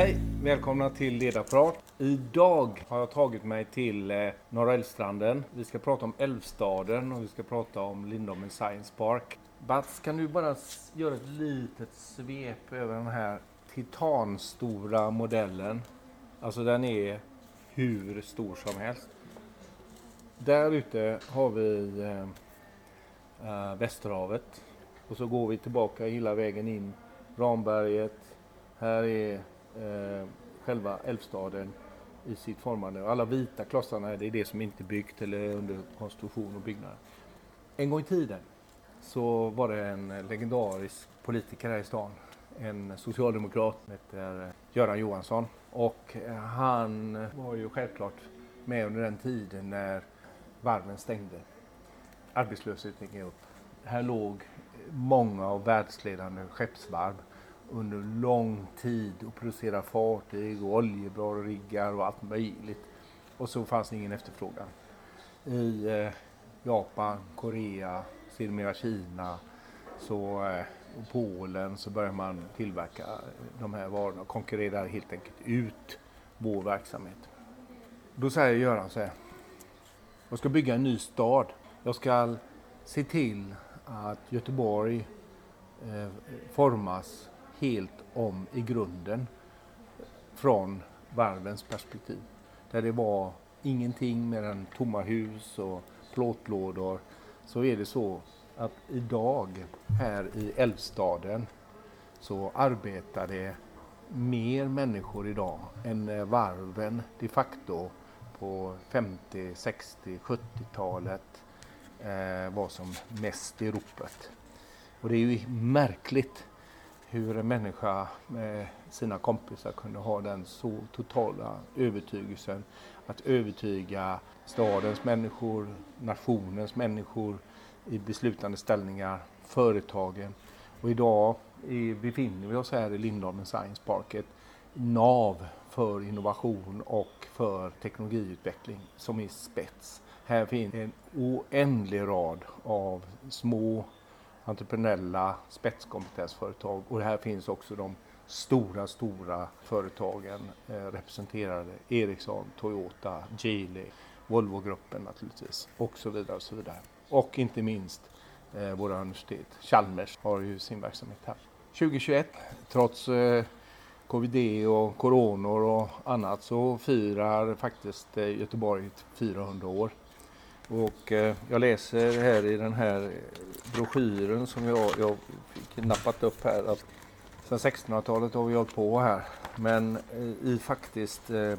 Hej! Välkomna till Ledarprat. Idag har jag tagit mig till eh, Norra Älvstranden. Vi ska prata om Älvstaden och vi ska prata om Lindholmen Science Park. Bats, kan du bara göra ett litet svep över den här titanstora modellen? Alltså den är hur stor som helst. Där ute har vi eh, eh Västerhavet och så går vi tillbaka hela vägen in Ramberget. Här är eh, själva Älvstaden i sitt formande. Alla vita klossarna det är det som inte är byggt eller är under konstruktion och byggnad. En gång i tiden så var det en legendarisk politiker här i stan. En socialdemokrat som heter Göran Johansson. Och eh, han var ju självklart med under den tiden när varven stängde. Arbetslösheten gick upp. Här låg många av världsledande skeppsvarv under lång tid och producerade fartyg och oljeborriggar och allt möjligt. Och så fanns det ingen efterfrågan. I eh, Japan, Korea, sedermera Kina så, eh, och Polen så började man tillverka eh, de här varorna och konkurrerade helt enkelt ut vår verksamhet. Då säger Göran så här. Jag ska bygga en ny stad. Jag ska se till att Göteborg eh, formas helt om i grunden från varvens perspektiv. Där det var ingenting mer än tomma hus och plåtlådor. Så är det så att idag här i Älvstaden så arbetar det mer människor idag än varven de facto på 50, 60, 70-talet eh, var som mest i ropet. Och det är ju märkligt hur en människa med sina kompisar kunde ha den så totala övertygelsen att övertyga stadens människor, nationens människor i beslutande ställningar, företagen. Och idag befinner vi oss här i Lindholmen Science Park, ett nav för innovation och för teknologiutveckling som är spets. Här finns en oändlig rad av små entreprenöriella spetskompetensföretag och här finns också de stora, stora företagen eh, representerade. Ericsson, Toyota, Geely, Volvogruppen naturligtvis och så vidare och så vidare. Och inte minst eh, våra universitet. Chalmers har ju sin verksamhet här. 2021, trots eh, covid och coronor och annat så firar faktiskt eh, Göteborg 400 år. Och eh, jag läser här i den här broschyren som jag, jag fick nappat upp här att sedan 1600-talet har vi hållit på här. Men eh, i faktiskt eh,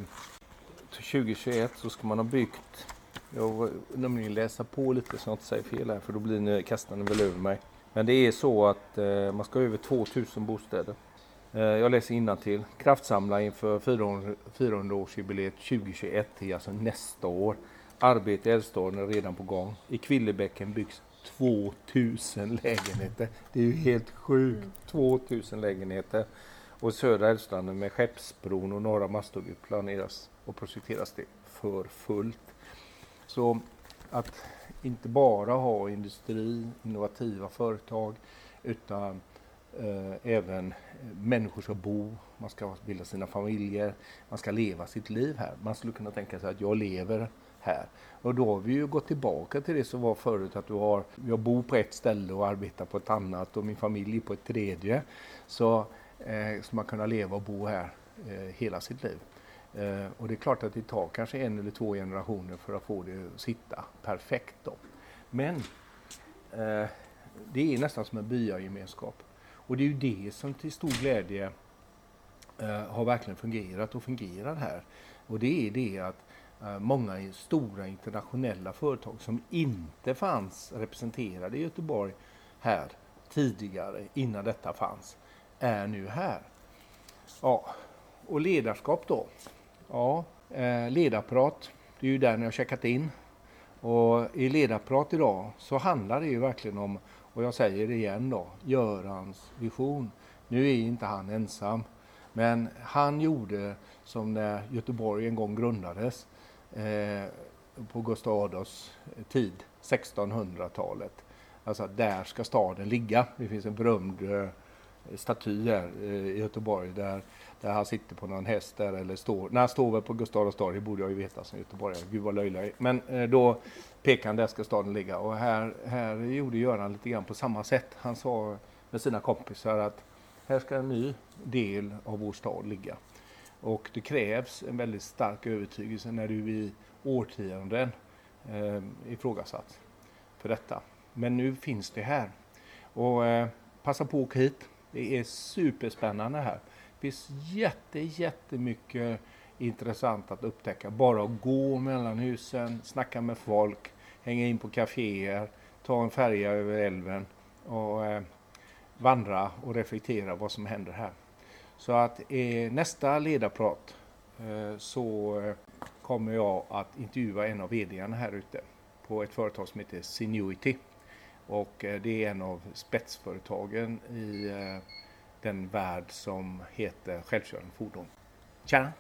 2021 så ska man ha byggt, jag vill nämligen läsa på lite så jag inte säger fel här för då blir ni, kastar ni väl över mig. Men det är så att eh, man ska ha över 2000 bostäder. Eh, jag läser till. Kraftsamla inför 400-årsjubileet 2021, det är alltså nästa år. Arbete i Älvstaden är redan på gång. I Kvillebäcken byggs 2000 lägenheter. Det är ju helt sjukt. 2000 lägenheter. Och södra Älvstranden med Skeppsbron och Norra Masthugget planeras och projekteras det för fullt. Så att inte bara ha industri, innovativa företag, utan eh, även människor ska bo, man ska bilda sina familjer, man ska leva sitt liv här. Man skulle kunna tänka sig att jag lever här. Och då har vi ju gått tillbaka till det som var förut att du har, jag bor på ett ställe och arbetar på ett annat och min familj på ett tredje. Så, eh, så man kunna leva och bo här eh, hela sitt liv. Eh, och det är klart att det tar kanske en eller två generationer för att få det att sitta perfekt då. Men eh, det är nästan som en byagemenskap. Och det är ju det som till stor glädje eh, har verkligen fungerat och fungerar här. Och det är det att Eh, Eh, många stora internationella företag som inte fanns representerade i Göteborg här tidigare, innan detta fanns, är nu här. Ja, och ledarskap då? Ja, eh, ledarprat, det är ju där ni har checkat in. Och i ledarprat idag så handlar det ju verkligen om, och jag säger det igen då, Görans vision. Nu är inte han ensam, men han gjorde som när Göteborg en gång grundades eh, på Gustav Adolfs tid, 1600-talet. Alltså där ska staden ligga. Det finns en berömd eh, staty här eh, i Göteborg där, där han sitter på någon häst där eller står, när han står väl på Gustav Adolfs torg, det borde jag ju veta som göteborgare, gud vad löjlig jag är. Men eh, då pekar han där ska staden ligga och här, här gjorde Göran lite grann på samma sätt. Han sa med sina kompisar att här ska en ny del av vår stad ligga. Och det krävs en väldigt stark övertygelse när du i årtionden eh, ifrågasatt för detta. Men nu finns det här. Och eh, passa på att åka hit. Det är superspännande här. Det finns jätte, jättemycket intressant att upptäcka. Bara att gå mellan husen, snacka med folk, hänga in på kaféer, ta en färja över älven och eh, vandra och reflektera vad som händer här. Så att i nästa ledarprat eh, så eh, kommer jag att intervjua en av vdarna här ute på ett företag som heter Sinuity. Och eh, det är en av spetsföretagen i den värld som heter självkörande fordon. Tjena!